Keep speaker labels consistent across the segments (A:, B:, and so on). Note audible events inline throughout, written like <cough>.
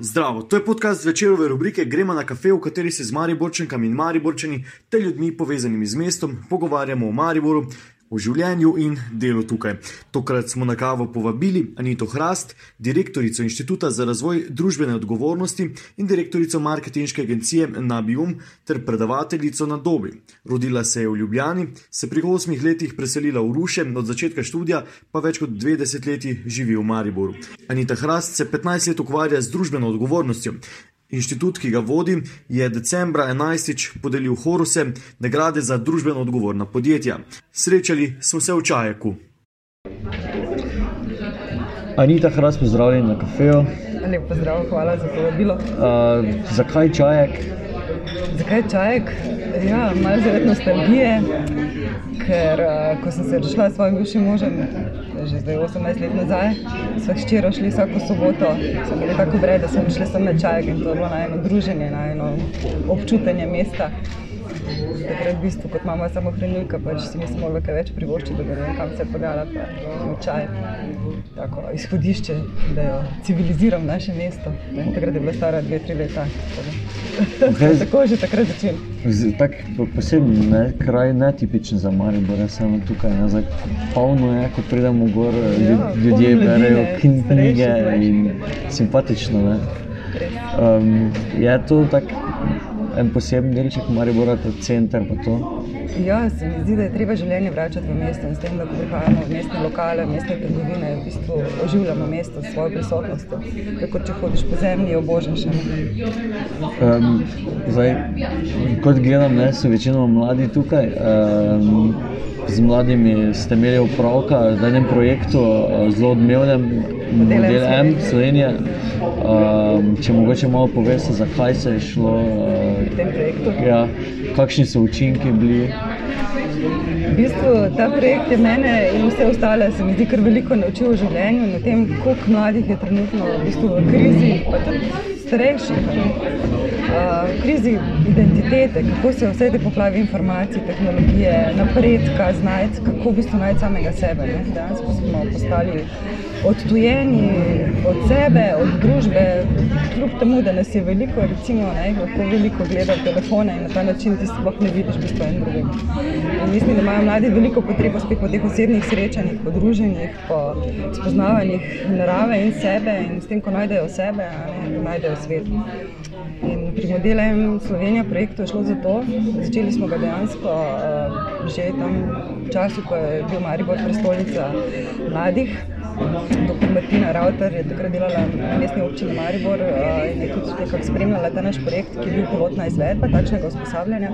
A: Zdravo, to je podcast večerove rubrike Gremo na kafe, v kateri se z Mariborčankami in Mariborčani ter ljudmi povezanimi z mestom pogovarjamo o Mariboru, o življenju in delu tukaj. Tokrat smo na kavo povabili Anito Hrast, direktorico Inštituta za razvoj družbene odgovornosti in direktorico marketinške agencije Nabium ter predavateljico na Dobi. Rodila se je v Ljubljani, se pri osmih letih preselila v Ruše, od začetka študija pa več kot dve desetletji živi v Mariboru. Anita Hrast se 15 let ukvarja z družbeno odgovornostjo. Inštitut, ki ga vodi, je decembra 11. podelil Horuse nagrade za družbeno odgovorna podjetja. Srečali smo se v Čajeku.
B: Anita, hras, pozdravljen na kafeju.
C: Lep pozdrav, hvala za povabilo.
B: Uh, zakaj čajek?
C: Zakaj čajek? Ja, malo zaradi nostalgije, ker uh, ko sem se rešila s svojim bivšim možem, že zdaj 18 let nazaj, sva hčera šli vsako soboto, so bili tako vred, da smo šli sem na čajek in to je bilo na eno druženje, na eno občutenje mesta. Takrat, v bistvu, kot mama samo hranilka, pač si nisem mogla kaj več privoščiti, da bi ne vem, kam se je pogala, pa čaj. Tako izhodišče, da jo civiliziram naše mesto. Ne, takrat je bila stara dve, tri leta. <laughs>
B: Okay.
C: Tako že takrat začel.
B: Tak poseben ne, kraj, netipičen za Maribor, sem tukaj nazaj. Polno je, ko pridemo gor,
C: Ja,
B: ljudje berejo
C: ne,
B: knjige
C: starejši,
B: in simpatično. Ne. Um, je to tak en poseben delček Maribora, ta center pa to?
C: Ja, se mi zdi, da je treba življenje vračati v mesto in s tem, da prihajamo v mestne lokale, v mestne trgovine, v bistvu oživljamo mesto s svojo prisotnostjo. Tako če hodiš po zemlji, še.
B: Um, zdaj, kot gledam, ne, so večinoma mladi tukaj. Um, z mladimi ste imeli opravka v enem projektu, uh, zelo odmevnem,
C: Model M Slovenije.
B: Slovenije. Um, če mogoče malo poveste, zakaj se je šlo,
C: v
B: uh,
C: tem projektu.
B: ja, kakšni so učinki bili.
C: V bistvu ta projekt je mene in vse ostale, se mi zdi, kar veliko naučil o življenju o tem, koliko mladih je trenutno v, bistvu v krizi, pa tudi starejših. Uh, v krizi identitete, kako se vse te poplave informacij, tehnologije, napredka znajti, kako v bistvu najti samega sebe. Ne? Dejansko smo postali odtujeni od sebe, od družbe, kljub temu, da nas je veliko, recimo, ne, lahko veliko gledajo telefone in na ta način ti sploh ne vidiš v bistvu en drugega. In mislim, da imajo mladi veliko potrebo spet po teh osebnih srečanjih, po druženjih, po spoznavanjih narave in sebe in s tem, ko najdejo sebe, ne, najdejo svet. In pri modelu M Slovenija projektu je šlo za to, začeli smo ga dejansko uh, že tam v času, ko je bil Maribor prestolnica mladih. Martina Rauter je takrat delala na mestni občini Maribor uh, in je tudi nekako spremljala ta naš projekt, ki je bil pilotna izvedba takšnega usposabljanja.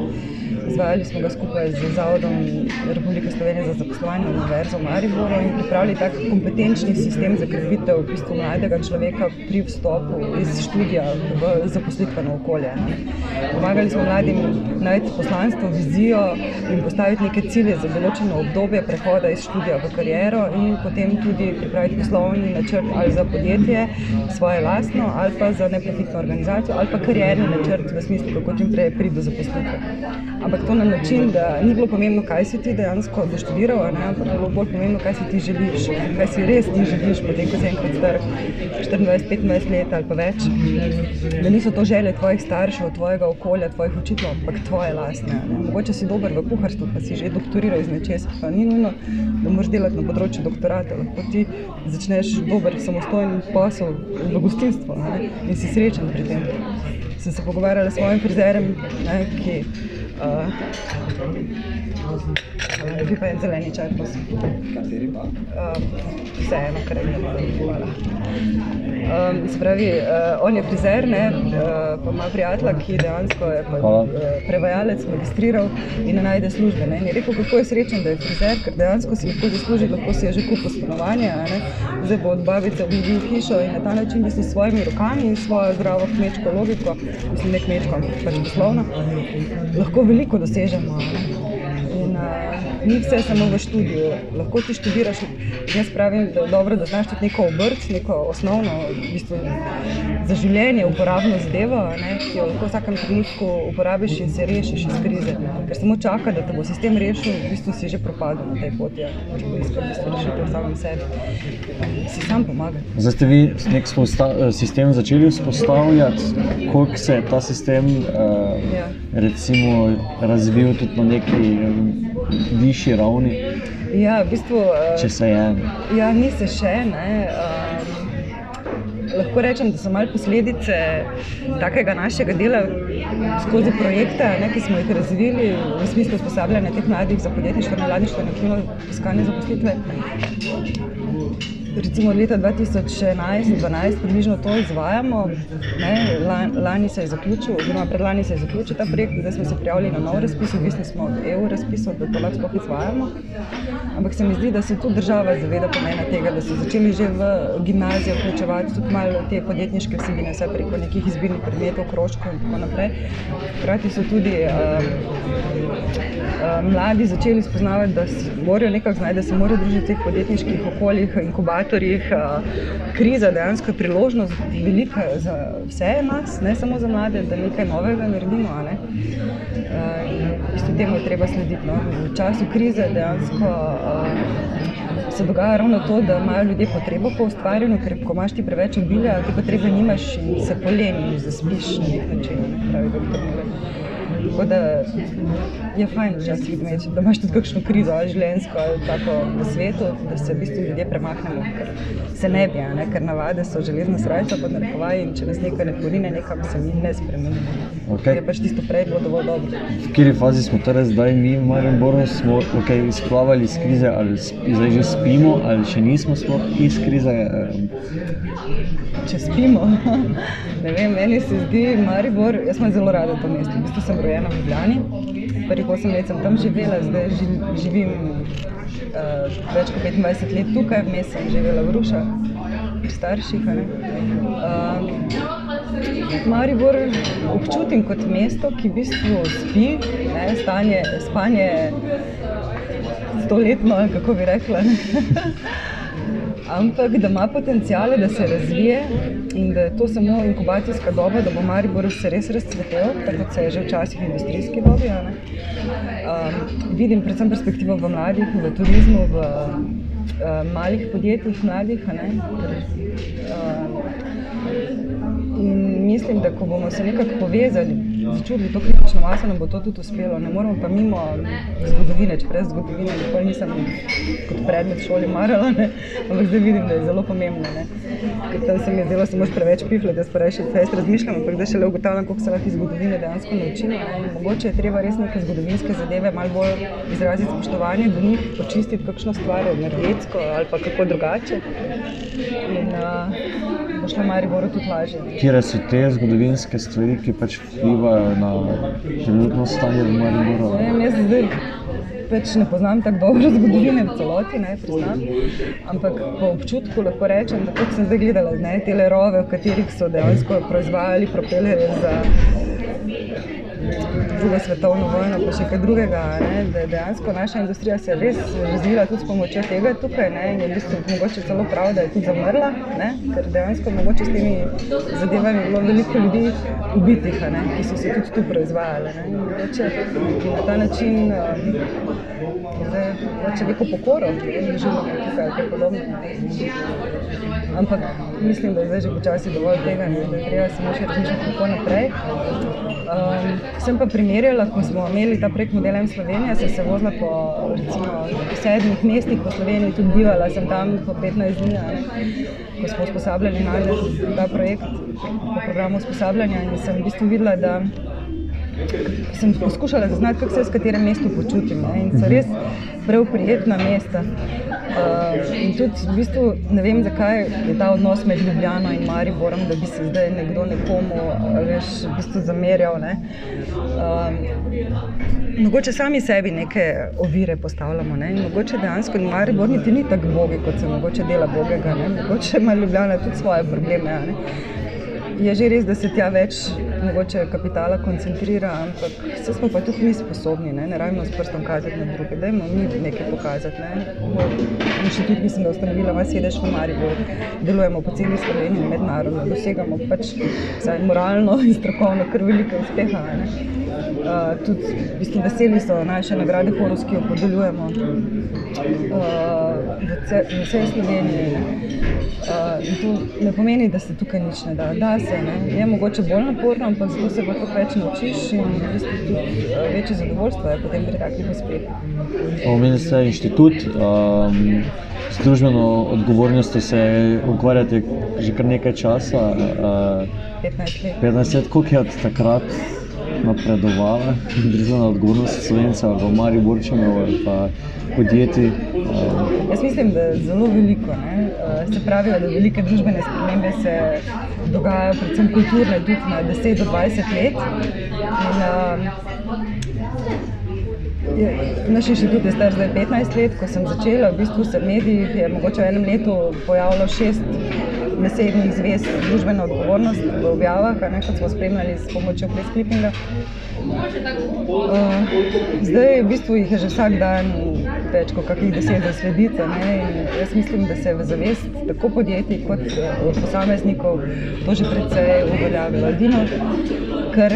C: Izvajali smo ga skupaj z Zavodom Republike Slovenije za zaposlovanje Univerzo v Mariboru in pripravili tak kompetenčni sistem za krepitev v bistvu mladega človeka pri vstopu iz študija v zaposlitveno okolje. Pomagali smo mladim najti poslanstvo, vizijo in postaviti neke cilje za določeno obdobje prehoda iz študija v kariero in potem tudi poslovni načrt ali za podjetje, svoje lastno, ali pa za neprofitno organizacijo, ali pa karierni načrt v smislu, kako čim prej priti do zaposlitve. Ampak to na način, da ni bilo pomembno, kaj si ti dejansko doštudiral, ne, ampak bilo bolj pomembno, kaj si ti želiš, kaj si res ti želiš, potem ko si enkrat star 24-25 let ali pa več. Da niso to želje tvojih staršev, tvojega okolja, tvojih učiteljev, ampak tvoje lastne. Ne. Mogoče si dober v kuharstvu, pa si že doktoriral iz nečesa, pa ni nujno, da moraš delati na področju doktorata. Lahko ti začneš dober samostojen posel v gostinstvu ne, in si srečen pri tem. Sem se pogovarjala s svojim frizerjem, ne, ki uh, bi pa en zeleni čaj, prosim.
D: Kateri pa?
C: Um, vseeno, kar je bilo. Um, se pravi, uh, on je frizer, ne, uh, pa ima prijatelja, ki dejansko je pa,
B: Hvala.
C: uh, prevajalec, magistriral in najde službe. Ne. In je rekel, kako je srečen, da je frizer, ker dejansko si lahko zasluži, lahko si je že kupil stanovanje, ne. Zdaj bo od babice obnovil hišo in na ta način bi si s svojimi rokami in svojo zdravo kmečko logiko, mislim ne kmečko, ampak poslovno, lahko veliko dosežemo. ne. Ni vse samo v študiju. Lahko ti študiraš, jaz pravim, da je dobro, da znaš tudi neko obrt, neko osnovno v bistvu, za življenje uporabno zadevo, ne, ki jo lahko v vsakem trenutku uporabiš in se rešiš iz krize. Ker samo čaka, da te bo sistem rešil, v bistvu si že propadel na tej poti, če bo iskal rešitev v samem sebi. Si sam pomaga.
B: Zdaj ste vi nek sistem začeli vzpostavljati, koliko se je ta sistem uh,
C: Ja.
B: recimo, razvil tudi na neki um, višji ravni,
C: Ja, v bistvu, eh,
B: če se je.
C: Ja, ni se še. Ne. Um, lahko rečem, da so malo posledice takega našega dela skozi projekte, ne, ki smo jih razvili v smislu usposabljanja teh mladih za podjetništvo, nevladništvo in aktivno iskanje zaposlitve. Recimo leta 2011-2012 približno to izvajamo. Ne, lan- Lani se je zaključil, oziroma predlani se je zaključil ta projekt, zdaj smo se prijavili na nov razpis, odvisni smo od EU razpisov, da to lahko sploh izvajamo. Ampak se mi zdi, da se tudi država zaveda pomena tega, da so začeli že v gimnazijo vključevati tudi malo te podjetniške vsebine, vse preko nekih izbirnih predmetov, krožkov in tako naprej. Hkrati so tudi um, mladi začeli spoznavati, da se morajo nekako znajti, da se morajo družiti v teh podjetniških okoljih, inkubatorjih. Uh, kriza dejansko je priložnost velika za vse nas, ne samo za mlade, da nekaj novega naredimo. Ne? In v bistvu temu je treba slediti. No? V času krize dejansko uh, se dogaja ravno to, da imajo ljudje potrebo po ustvarjanju, ker ko imaš ti preveč obilja, te potrebe nimaš in se poleniš, zaspiš na nek način. ne, Pravi doktor. Tako da je fajn včasih imeti, da imaš tudi kakšno krizo, ali življenjsko, ali tako v svetu, da se v bistvu ljudje premaknemo, ker se ne bi, ne? ker navade so železna srajca pod narekovaji in če nas nekaj ne porine, nekam se mi ne spremenimo.
B: Okej.
C: Je pač tisto prej bilo dovolj dobro.
B: V kateri fazi smo torej zdaj mi v Mariboru, smo okay, izplavali iz krize, ali zdaj že spimo, ali še nismo sploh iz krize. em,
C: če spimo. <laughs> ne vem, meni se zdi Maribor, jaz sem zelo rada to mesto. V bistvu sem rojena v Ljubljani, prvih 8 let sem tam živela, zdaj ži- živim uh, več kot 25 let tukaj, vmes sem živela v Rušah, pri starših. Uh, Maribor občutim kot mesto, ki v bistvu spi, ne, stanje, spanje stoletno, kako bi rekla. <laughs> ne. ampak da ima potencijale, da se razvije in da je to samo inkubacijska doba, da bo Maribor se res razcvetel, tako kot se je že včasih v industrijski dobi. a ne. Um, vidim predvsem perspektivo v mladih, v turizmu, v uh, malih podjetjih mladih. a ne, ker, uh, In mislim, da ko bomo se nekako povezali, začutili to kritično maso, nam bo to tudi uspelo. Ne moramo pa mimo zgodovine, če brez zgodovine nikoli nisem kot predmet v šoli marala, ne? ampak zdaj vidim, da je zelo pomembno. Ne? Ker tam se mi je zdelo, da se moraš preveč pifljati, da se reči, da razmišljam, ampak da šele ugotavljam, koliko se lahko iz zgodovine dejansko naučimo. Mogoče je treba res neke zgodovinske zadeve malo bolj izraziti spoštovanje do njih, počistiti kakšno stvar, energetsko ali pa kako drugače. In uh, bo šlo Mariboru tudi lažje.
B: Katere so te zgodovinske stvari, ki pač vplivajo na trenutno stanje v Mariboru?
C: Ne vem, jaz zdaj pač ne poznam tako dobro zgodovine v celoti, ne priznam. Ampak po občutku lahko rečem, da kot sem zdaj gledala, ne, te rove, v katerih so dejansko proizvajali propelerje za drugo svetovno vojno, pa še kaj drugega. Ne, da dejansko naša industrija se je res razvila tudi s pomočjo tega tukaj. Ne, in je v bistvu mogoče celo prav, da je tudi zamrla, ne, ker dejansko mogoče s temi zadevami bilo veliko ljudi ubitih, ne, ki so se tudi tu proizvajali. Ne, in mogoče bi na ta način um, zdaj, mogoče neko pokoro doživljamo tukaj ali kaj podobnega. Ampak mislim, da je zdaj že počasi dovolj tega, ne, da je treba samo še razmišljati, kako naprej. Um, sem pa primerjala, ko smo imeli ta prek modela M Slovenija, sem se vozila po recimo, sedmih mestih po Sloveniji, tudi bivala sem tam po 15 dni, ko smo usposabljali na ta projekt po programu usposabljanja in sem v bistvu videla, da sem poskušala zaznati, kako se s katerim mestu počutim. Ne? In so res prav prijetna mesta. Uh, in tudi v bistvu ne vem, zakaj je ta odnos med Ljubljano in Mariborom, da bi se zdaj nekdo nekomu a veš, v bistvu zamerjal. Ne? Uh, mogoče sami sebi neke ovire postavljamo. Ne? In mogoče dejansko Maribor niti ni tako bogi, kot se mogoče dela bogega. Ne? Mogoče ima Ljubljana tudi svoje probleme. ne. Je že res, da se tja več mogoče kapitala koncentrira, ampak vse smo pa tudi mi sposobni, ne, ne rabimo s prstom kazati na druge, dajmo mi nekaj pokazati. Ne. Inštitut, ki sem ga ustanovila, ima sedež v Mariboru, delujemo po celi Sloveniji mednarodno, dosegamo pač vsaj moralno <laughs> in strokovno kar velike uspeha. Ne. Uh, tudi v bistvu, veseli so naše nagrade, Horus, ki jo podeljujemo uh, v, v vsej Sloveniji. Uh, to ne pomeni, da se tukaj nič ne da. da se, ne. Je mogoče bolj naporno, ampak zato se pa to več naučiš in v bistvu tudi uh, večje zadovoljstvo je potem pri takih uspehih.
B: Omenili ste inštitut. Um, Z družbeno odgovornostjo se ukvarjate že kar nekaj časa. Uh,
C: 15 let.
B: 15 let, koliko je od takrat napredovala družbena odgovornost slovencev v Mariborčanu ali pa podjetij? Uh,
C: Jaz mislim, da je zelo veliko. Ne? Uh, Se pravi, da velike družbene spremembe se dogajajo, predvsem kulturne, tudi na 10 do 20 let. In, uh, Naš inštitut je star zdaj 15 let, ko sem začela, v bistvu se v medijih je mogoče v enem letu pojavilo šest besednih zvez družbena odgovornost v objavah, ne, kot smo spremljali s pomočjo press clippinga. Uh, zdaj v bistvu jih je že vsak dan več kot kakih deset in Jaz mislim, da se je v zavest tako podjetij kot eh, posameznikov to že precej uveljavilo. Edino, kar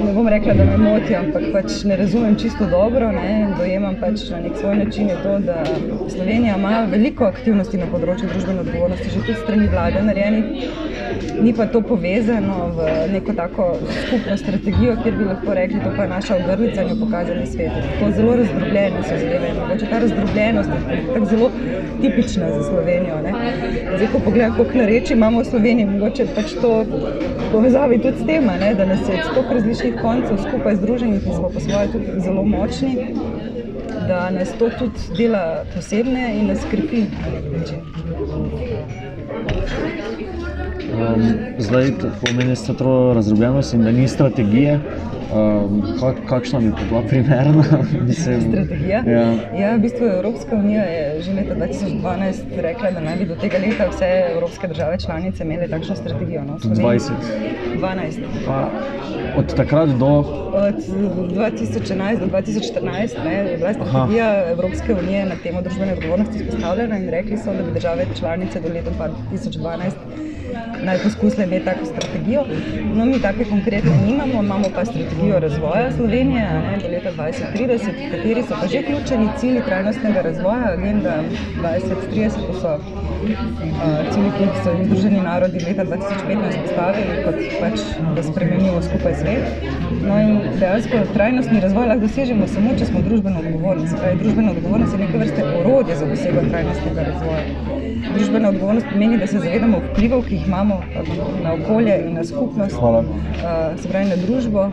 C: ne bom rekla, da me moti, ampak pač ne razumem čisto dobro, ne, dojemam pač na nek svoj način je to, da Slovenija ima veliko aktivnosti na področju družbene odgovornosti, že tudi strani vlade narejenih, ni pa to povezano v neko tako skupno strategijo, kjer bi lahko rekli, to pa je naša ogrlica in jo pokazali svetu. Tako zelo razdrobljene so zadeve in mogoče ta razdrobljenost je tako zelo tipična za Slovenijo. Ne. Zdaj, ko pogledam, koliko nareči imamo v Sloveniji, mogoče pač to povezavi tudi s tem, da nas je od različnih koncev skupaj združenih in smo po svoje tudi zelo močni, da nas to tudi dela posebne in nas krepi na nek način.
B: Um, zdaj, pomeni ste to razdrobljenost in da ni strategije. Um, kak, kakšna bi pa bila primerna? <laughs> Mislim,
C: Strategija?
B: Ja.
C: ja, v bistvu Evropska unija je že leta 2012 rekla, da naj bi do tega leta vse evropske države članice imele takšno strategijo. No, v Sloveniji
B: 20.
C: 12.
B: Pa, od takrat do
C: Od 2011 do 2014 ne, je bila strategija Aha. Evropske unije na temo družbene odgovornosti izpostavljena in rekli so, da bi države članice do leta 2012 naj poskusile imeti tako strategijo. No, mi take konkretne nimamo, imamo pa strategijo razvoja Slovenije ne, do leta 2030, v kateri so pa že vključeni cilji trajnostnega razvoja, agenda 2030, to so uh, cilji, ki so jih Združeni narodi leta 2015 postavili, kot pač, da spremenimo skupaj svet. No in dejansko trajnostni razvoj lahko dosežemo samo, če smo družbeno odgovorni. Se pravi, družbena odgovornost je neke vrste orodje za dosego trajnostnega razvoja. Družbena odgovornost pomeni, da se zavedamo vplivov, ki jih imamo na okolje in na skupnost,
B: Hvala.
C: uh, se pravi na družbo, uh,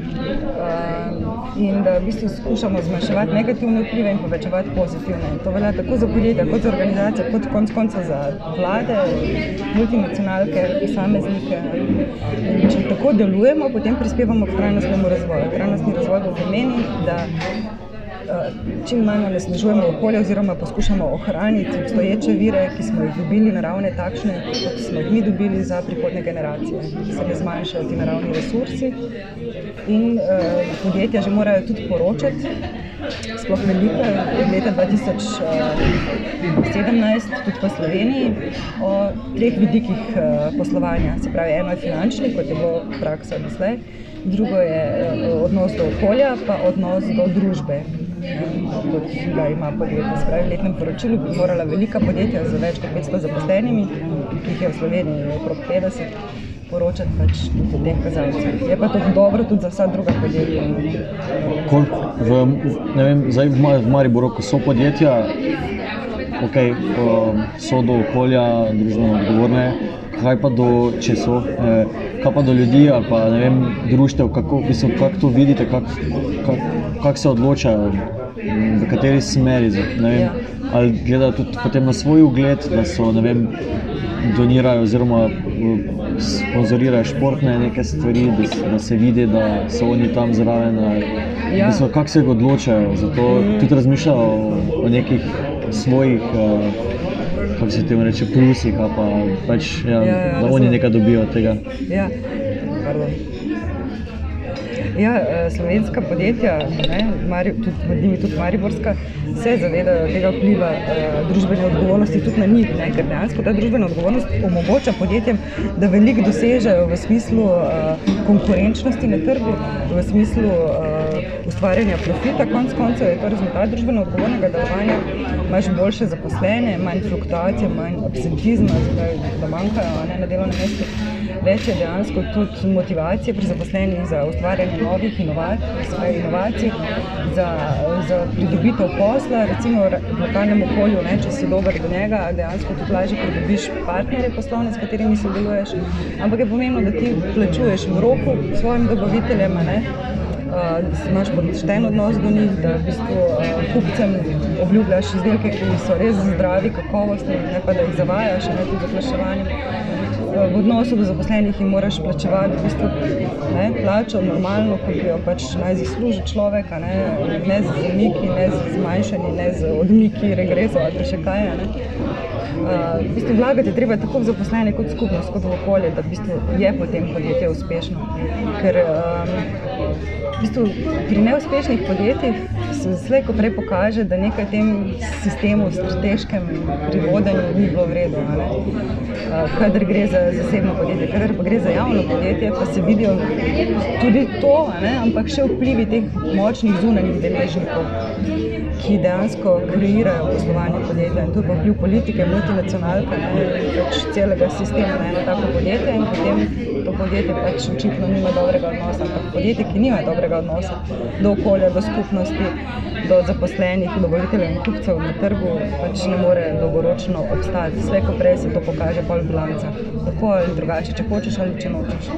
C: in da v bistvu skušamo zmanjševati negativne vplive in povečevati pozitivne. In to velja tako za podjetja, kot za organizacije, kot konec konca za vlade, multinacionalke, posameznike. In če tako delujemo, potem prispevamo k trajnostnemu razvoju. Trajnostni razvoj pa pomeni, da eh, čim manj onesnažujemo okolje oziroma poskušamo ohraniti obstoječe vire, ki smo jih dobili naravne takšne, kot smo jih mi dobili za prihodne generacije. Da se ne zmanjšajo ti naravni resursi in uh, podjetja že morajo tudi poročati, sploh velika, od leta 2017, tudi v Sloveniji, o treh vidikih uh, poslovanja. Se pravi, eno je finančni, kot je bilo praksa doslej, drugo je odnos do okolja, pa odnos do družbe. Kot ga ima podjetje. Se pravi, v letnem poročilu bi morala velika podjetja z več kot 500 zaposlenimi, ki jih je v Sloveniji okrog 50, poročati pač tudi teh kazalcih. Je pa to dobro tudi za vsa druga podjetja.
B: Kolik, v, ne vem, zdaj v Ma- v Mariboru, ko so podjetja, okay, um, so do okolja, družbeno odgovorne, kaj pa do, če so, eh, kaj pa do ljudi ali pa ne vem, društev, kako, mislim, kako to vidite, kako kak, kak se odločajo, v kateri smeri, ne vem, ali gledajo tudi potem na svoj ugled, da so, ne vem, donirajo oziroma sponzorirajo športne neke stvari, da, da se vidi, da so oni tam zraven.
C: Ja.
B: Mislim, kako se odločajo, zato tudi razmišljajo o, o nekih svojih, uh, kako se temu reče, plusih, ali pa pač, ja,
C: Ja, ja,
B: da oni nekaj dobijo od tega.
C: Ja. pardon. Ja, eh, slovenska podjetja, ne, Mari, tudi, med njimi tudi Mariborska, se zavedajo tega vpliva uh, družbene odgovornosti tudi na njih, ne, ker dejansko ta družbena odgovornost omogoča podjetjem, da veliko dosežejo v smislu uh, konkurenčnosti na trgu, v smislu uh, ustvarjanja profita, konc koncev je to rezultat družbeno odgovornega delovanja, imaš boljše zaposlene, manj fluktuacije, manj absentizma, da manjkajo ne, na delovnem mestu. Več je dejansko tudi motivacije pri zaposlenih za ustvarjanje novih inovacij, inovacij za, za pridobitev posla, recimo v lokalnem okolju, ne, če si dober do njega, dejansko tudi lažje pridobiš partnerje poslovne, s katerimi sodeluješ. Ampak je pomembno, da ti plačuješ v roku svojim dobaviteljem, ne, Uh, imaš pošten odnos do njih, da v bistvu, uh, kupcem obljubljaš izdelke, ki so res zdravi, kakovostni, ne pa da jih zavajaš, ne tudi z oglaševanjem v odnosu do zaposlenih jim moraš plačevati v bistvu, ne, plačo normalno, kot jo pač naj zasluži človek, ne, ne z zamiki, ne z zmanjšanji, ne z odmiki, regresov ali še kaj. Ne. Uh, v bistvu vlagati treba tako v zaposlene kot skupnost, kot v okolje, da v bistvu je potem podjetje uspešno. Ker, um, v bistvu, pri neuspešnih podjetjih se slej, ko prej pokaže, da nekaj v tem sistemu, strateškem pri vodenju ni bilo vredno. Kadar gre za zasebno podjetje, kadar pa gre za javno podjetje, pa se vidijo tudi to, ampak še vplivi teh močnih zunanjih deležnikov ki dejansko kreirajo poslovanje podjetja. In to je vpliv politike, multinacionalke, pač celega sistema na eno tako podjetje in potem to podjetje pač očitno nima dobrega odnosa. Ampak podjetje, ki nima dobrega odnosa do okolja, do skupnosti, do zaposlenih, dobaviteljev in kupcev na trgu, pač ne more dolgoročno obstati. Vse, ko prej se to pokaže, pa v bilanca. Tako ali drugače, če hočeš ali če nočeš.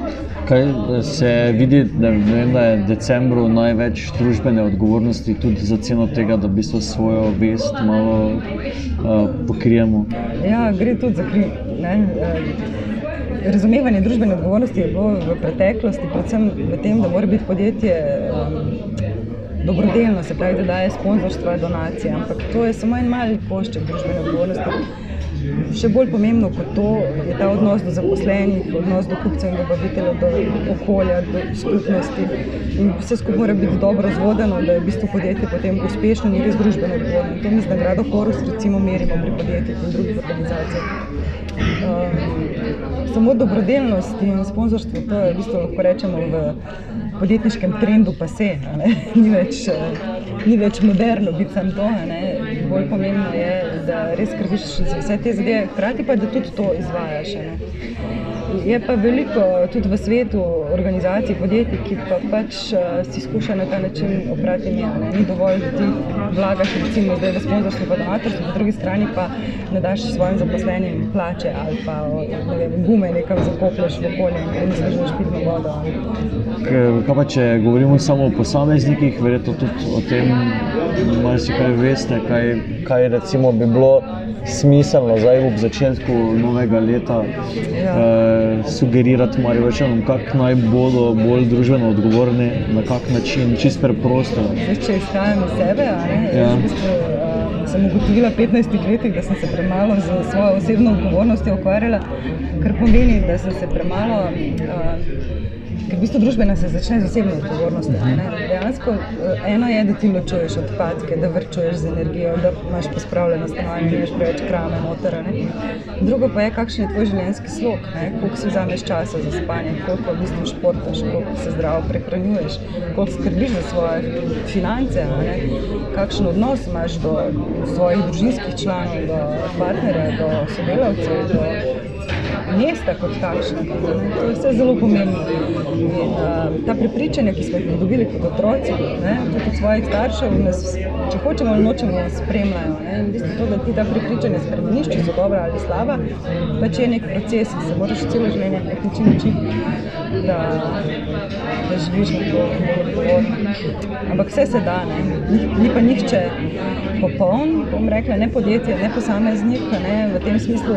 B: Kaj se vidi, da, vem, da je v decembru največ družbene odgovornosti tudi za ceno tega, da v bistvu svojo vest malo uh, pokrijemo?
C: Ja, gre tudi za kri. Ne? Razumevanje družbene odgovornosti je bilo v preteklosti, predvsem v tem, da mora biti podjetje um, dobrodelno, se pravi, da daje sponzorstva, donacije. Ampak to je samo en mali košček družbene odgovornosti. Še bolj pomembno kot to je ta odnos do zaposlenih, odnos do kupcev in dobaviteljev, do okolja, do skupnosti. In vse skupaj mora biti dobro zvodeno, da je v bistvu podjetje potem uspešno in res družbeno odgovorno. To mi z nagrado Horus recimo merimo pri podjetjih in drugih organizacijah. Um, samo dobrodelnost in sponzorstvo, to je v bistvu lahko rečemo v podjetniškem trendu pa se, <laughs> ni več, ni več moderno biti sam to. Bolj pomembno je, da res skrbiš za vse te zadeve, hkrati pa da tudi to izvajaš. Je pa veliko tudi v svetu organizacij, podjetij, ki pa pač uh, si skušajo na ta način oprati mi. Ni dovolj, da ti vlagaš recimo zdaj v sponzorstvo, pa donatorstvo, po drugi strani pa ne daš svojim zaposlenim plače ali pa ne vem, gume nekam zakoplješ v okolje in ne zdržuješ pitno vodo.
B: Kaj pa če govorimo samo o posameznikih, verjetno tudi o tem, marsikaj veste, kaj, kaj recimo bi bilo smiselno zdaj ob začetku novega leta ja. eh, sugerirati Marijočanom, kako naj bodo bolj družbeno odgovorni, na kak način, čist preprosto.
C: Če izhajam iz sebe, ja. bistvu, uh, sem ugotovila v 15 letih, da sem se premalo z svojo osebno odgovornostjo ukvarjala, kar pomeni, da sem se premalo uh, Ker v bistvu družbena se začne z osebno odgovornostjo. Dejansko eh, eno je, da ti ločuješ odpadke, da vrčuješ z energijo, da imaš pospravljeno stanovanje, da imaš preveč krame, motora. Ne? Drugo pa je, kakšen je tvoj življenjski slog, ne? koliko si vzameš časa za spanje, koliko v bistvu športaš, koliko se zdravo prehranjuješ, koliko skrbiš za svoje finance, kakšen odnos imaš do svojih družinskih članov, do partnerja, do sodelavcev. Do mesta kot takšnega. To je vse zelo pomembno. In, uh, ta prepričanja, ki smo jih dobili kot otroci, ne, tudi od svojih staršev, nas, če hočemo ali nočemo, spremljajo. Ne. In v bistvu to, da ti ta prepričanja spremeniš, če so dobra ali slaba, pač je nek proces, ki se moraš celo življenje na nek način učiti, da, da živiš na to odgovorno. Ampak vse se da, ne. Ni, ni pa nihče popoln, bom rekla, ne podjetje, ne posameznik, ne, v tem smislu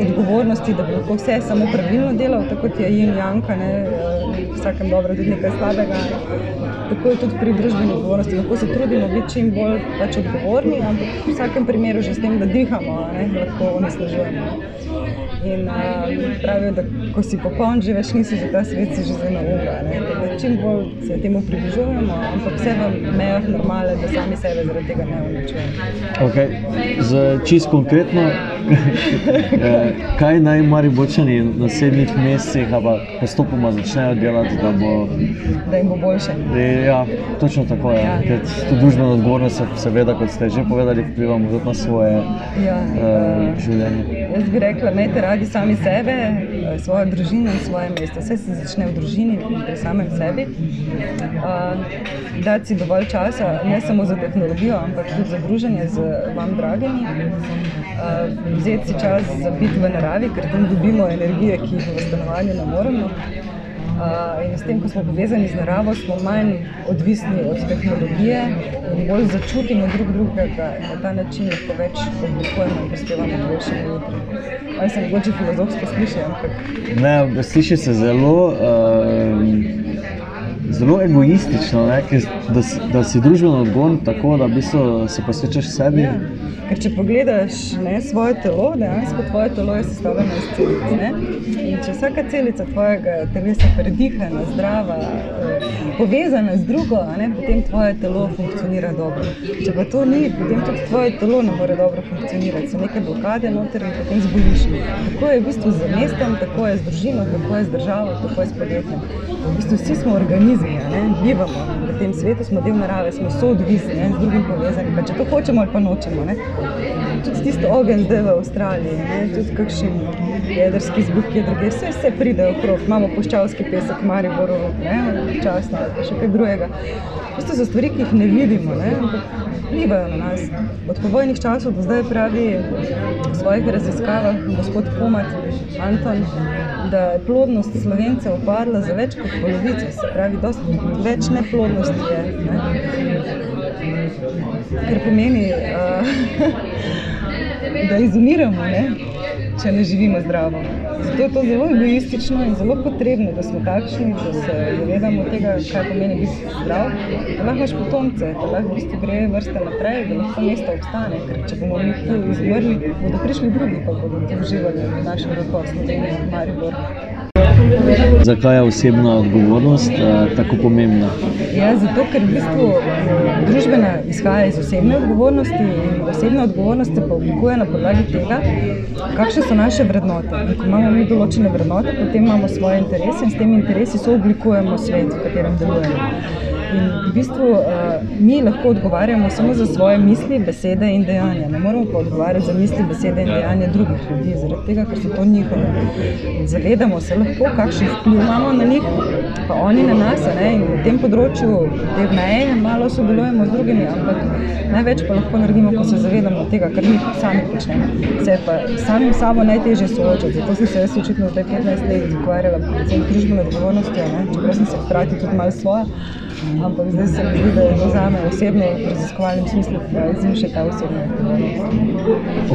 C: odgovornosti, da bi lahko vse samo pravilno delal, tako kot je Jim Janka, ne, vsakem dobro, tudi nekaj slabega. Tako je tudi pri družbeni odgovornosti. Lahko se trudimo biti čim bolj pač odgovorni, ampak v vsakem primeru že s tem, da dihamo, ne, lahko onesnažujemo. In uh, pravijo, da ko si popoln, že več nisi za ta svet, si že za nauka. Čim bolj se temu približujemo, ampak vse v mejah normale, da sami sebe zaradi tega ne uničujemo.
B: Okay. Čist konkretno, eh, <laughs> kaj naj mari bočani v naslednjih mesecih, pa postopoma začnejo delati, da, bo,
C: da jim bo boljše.
B: Ja, točno tako je. Ja. To družbeno odgovornost, seveda, kot ste že povedali, vplivamo tudi na svoje ja, uh, življenje.
C: Jaz bi rekla, imejte radi sami sebe, eh, svojo družino in svoje mesto. Vse se začne v družini in pri samem sebi. Uh, dati si dovolj časa, ne samo za tehnologijo, ampak tudi za druženje z vam dragimi. Uh, vzeti si čas za biti v naravi, ker tam dobimo energije, ki jih v stanovanju ne moremo. Uh, in s tem, ko smo povezani z naravo, smo manj odvisni od tehnologije in bolj začutimo drug drugega na ta način lahko več oblikujemo in prispevamo k boljšemu jutru. Ali se mogoče filozofsko sliši? Ampak...
B: Ne, sliši se zelo. Uh, Zelo egoistično, ne, da, da si družbeno odgovoren tako, da v bistvu se posvečaš sebi. Ja.
C: Ker če pogledaš ne, svoje telo, dejansko tvoje telo je sestavljeno iz celic. Ne? In če vsaka celica tvojega telesa predihana, zdrava, povezana z drugo, ne, potem tvoje telo funkcionira dobro. Če pa to ni, potem tudi tvoje telo ne more dobro funkcionirati. So neke blokade noter in potem zboliš. Tako je v bistvu z mestom, tako je z družino, tako je z državo, tako je s podjetjem. V bistvu vsi smo organizmi, ne, bivamo v tem svetu, smo del narave, smo soodvisni, z drugim povezani. Pa če to hočemo ali pa nočemo. Ne tudi tisto ogenj zdaj v Avstraliji, ne? tudi kakšen jedrski zbuk, je druge, vse, vse pride okrog, imamo poščavski pesek, Maribor, časno, še kaj drugega. To so stvari, ki jih ne vidimo, ne? vplivajo na nas. Od povojnih časov do zdaj pravi v svojih raziskavah gospod Pomat, Anton, da je plodnost slovencev upadla za več kot polovico, se pravi, dosti več neplodnosti je. Ne? kar pomeni, uh, <laughs> da izumiramo? Če ne živimo zdravo. Zato je to zelo egoistično in zelo potrebno, da smo takšni, da se zavedamo tega, kaj pomeni biti zdrav. Da lahko imaš potomce, da lahko v bistvu gre vrsta naprej, da lahko mesto obstane. Ker če bomo mi tu izmrli, bodo prišli drugi, pa bodo tu uživali v našem vrhu, v Mariboru.
B: Zakaj je osebna odgovornost uh, tako pomembna?
C: Ja, zato, ker v bistvu eh, družbena izhaja iz osebne odgovornosti in osebna odgovornost se pa oblikuje na podlagi tega, kakšne so naše vrednote. In ko imamo mi določene vrednote, potem imamo svoje interese in s temi interesi so oblikujemo svet, v katerem delujemo. In v bistvu uh, mi lahko odgovarjamo samo za svoje misli, besede in dejanja. Ne moramo pa odgovarjati za misli, besede in dejanja drugih ljudi, zaradi tega, ker so to njihove. Zavedamo se lahko, kakšen vpliv imamo na njih, pa oni na nas. Ne? In na tem področju te meje malo sodelujemo z drugimi, ampak največ pa lahko naredimo, ko se zavedamo tega, kar mi sami počnemo. Se pa samim sabo najtežje soočati. Zato sem se jaz očitno zdaj 15 let ukvarjala predvsem družbeno odgovornostjo, čeprav sem se hkrati tudi malo svoja ampak zdaj se mi zdi, da je za me osebno v raziskovalnem smislu, je še ta osebna odgovornost.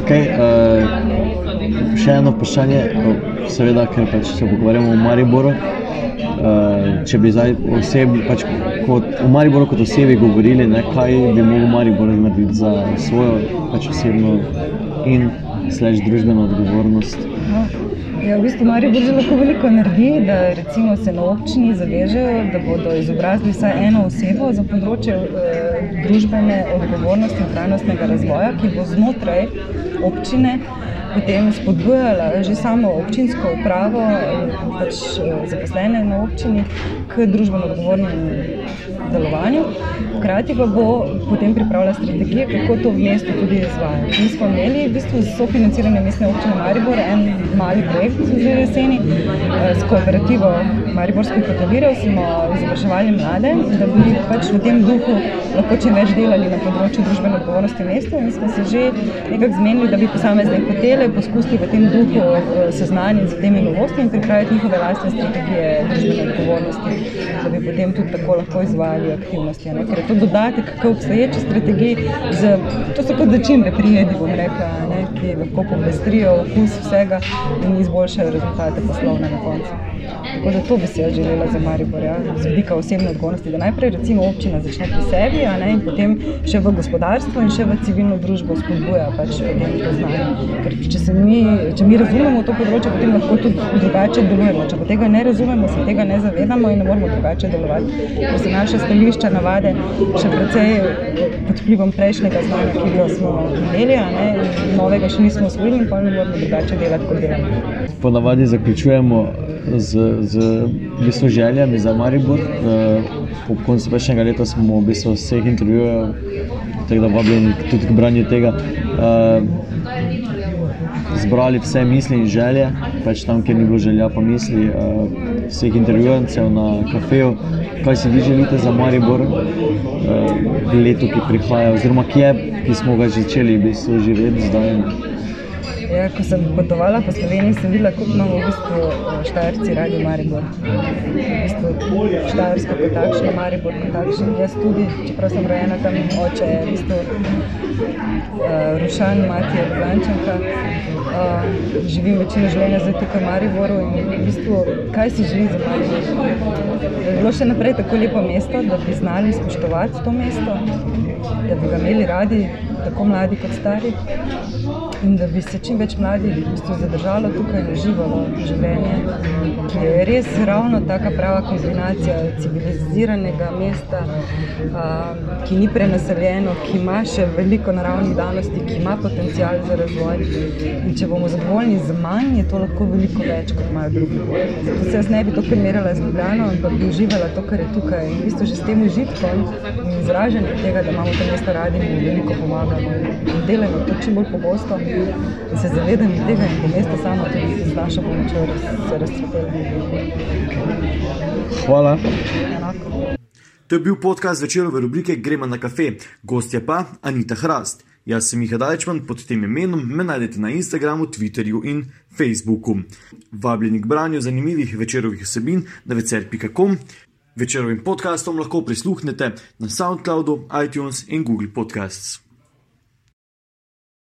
B: Okay, uh, še eno vprašanje, seveda, ker pač se pogovarjamo o Mariboru. Uh, če bi zdaj osebi, pač kot, o Mariboru kot osebi govorili, ne, kaj bi mogel Maribor narediti za svojo pač osebno in slež družbeno odgovornost. No.
C: Ja, v bistvu Marijo že lahko veliko naredi, da recimo se na občini zavežejo, da bodo izobrazili vsaj eno osebo za področje eh, družbene odgovornosti in trajnostnega razvoja, ki bo znotraj občine potem spodbujala že samo občinsko upravo in pač eh, zaposlene na občini k družbeno odgovornim delovanju. Hkrati pa bo potem pripravila strategije, kako to v mestu tudi izvajati. Mi smo imeli v bistvu z sofinanciranjem mestne občine Maribor en mali projekt za jeseni eh, s kooperativo Mariborskih hotelirjev, smo izobraževali mlade, da bi pač v tem duhu lahko čim več delali na področju družbene odgovornosti mesta in smo se že nekako zmenili, da bi posamezne hotele poskusili v tem duhu eh, seznaniti z temi novostmi in pripraviti njihove lastne strategije družbene odgovornosti, da bi potem tudi tako lahko izvajali aktivnosti. Ne? Ker je to dodatek k obstoječi strategiji, z, to so kot začimbe prijedi, bom rekla, ne? ki lahko popestrijo okus vsega in izboljšajo rezultate poslovne na koncu. Tako da to bi si jaz želela za Maribor, ja, z vidika osebne odgovornosti, da najprej recimo občina začne pri sebi, ne, in potem še v gospodarstvo in še v civilno družbo spodbuja pač to znanje. Ker če, se mi, če mi razumemo to področje, potem lahko tudi drugače delujemo. Če pa tega ne razumemo, se tega ne zavedamo in ne moramo drugače delovati. Ker so naše stališča, navade še precej pod vplivom prejšnjega znanja, ki ga smo imeli, in novega še nismo osvojili in pa ne moramo drugače delati, kot delamo.
B: Ponavadi zaključujemo z, z v bistvu željami za Maribor. Ob koncu prejšnjega leta smo v bistvu vseh intervjujev, tako da vabim tudi k branju tega. Zbrali vse misli in želje, pač tam, kjer ni bilo želja, pa misli vseh intervjuvancev na kafeju, kaj si vi želite za Maribor v letu, ki prihaja, oziroma kje, ki smo ga začeli v bistvu živeti zdaj.
C: Ja, ko sem potovala po Sloveniji, sem videla, kako imamo v bistvu Štajerci radi Maribor. V bistvu Štajersko kot takšno, Maribor kot takšen. Jaz tudi, čeprav sem rojena tam, oče je v bistvu uh, Rušan, mati je Ljubljančanka. Uh, živim večino življenja zdaj tukaj v Mariboru in v bistvu, kaj si želim za Maribor? Da bi bilo še naprej tako lepo mesto, da bi znali spoštovati to mesto, da bi ga imeli radi, tako mladi kot stari in da bi se čim več mladih v bistvu zadržalo tukaj in uživalo življenje, ki je res ravno taka prava kombinacija civiliziranega mesta, a, ki ni prenaseljeno, ki ima še veliko naravnih danosti, ki ima potencial za razvoj. In če bomo zadovoljni z manj, je to lahko veliko več, kot imajo drugi. Zato se jaz ne bi to primerjala z Ljubljano, ampak bi uživala to, kar je tukaj. In v bistvu že s tem užitkom in izražanjem tega, da imamo to mesto radi, mi veliko pomagamo. In delamo to čim bolj pogosto in se zavedam tega in bo mesto samo tudi z našo pomočjo se razcvetelo.
B: Hvala.
C: Enako.
A: To je bil podcast večerove rubrike Gremo na kafe, gostja pa Anita Hrast. Jaz sem Miha Dajčman, pod tem imenom me najdete na Instagramu, Twitterju in Facebooku. Vabljeni k branju zanimivih večerovih vsebin na vecer.com. Večerovim podcastom lahko prisluhnete na SoundCloudu, iTunes in Google Podcasts.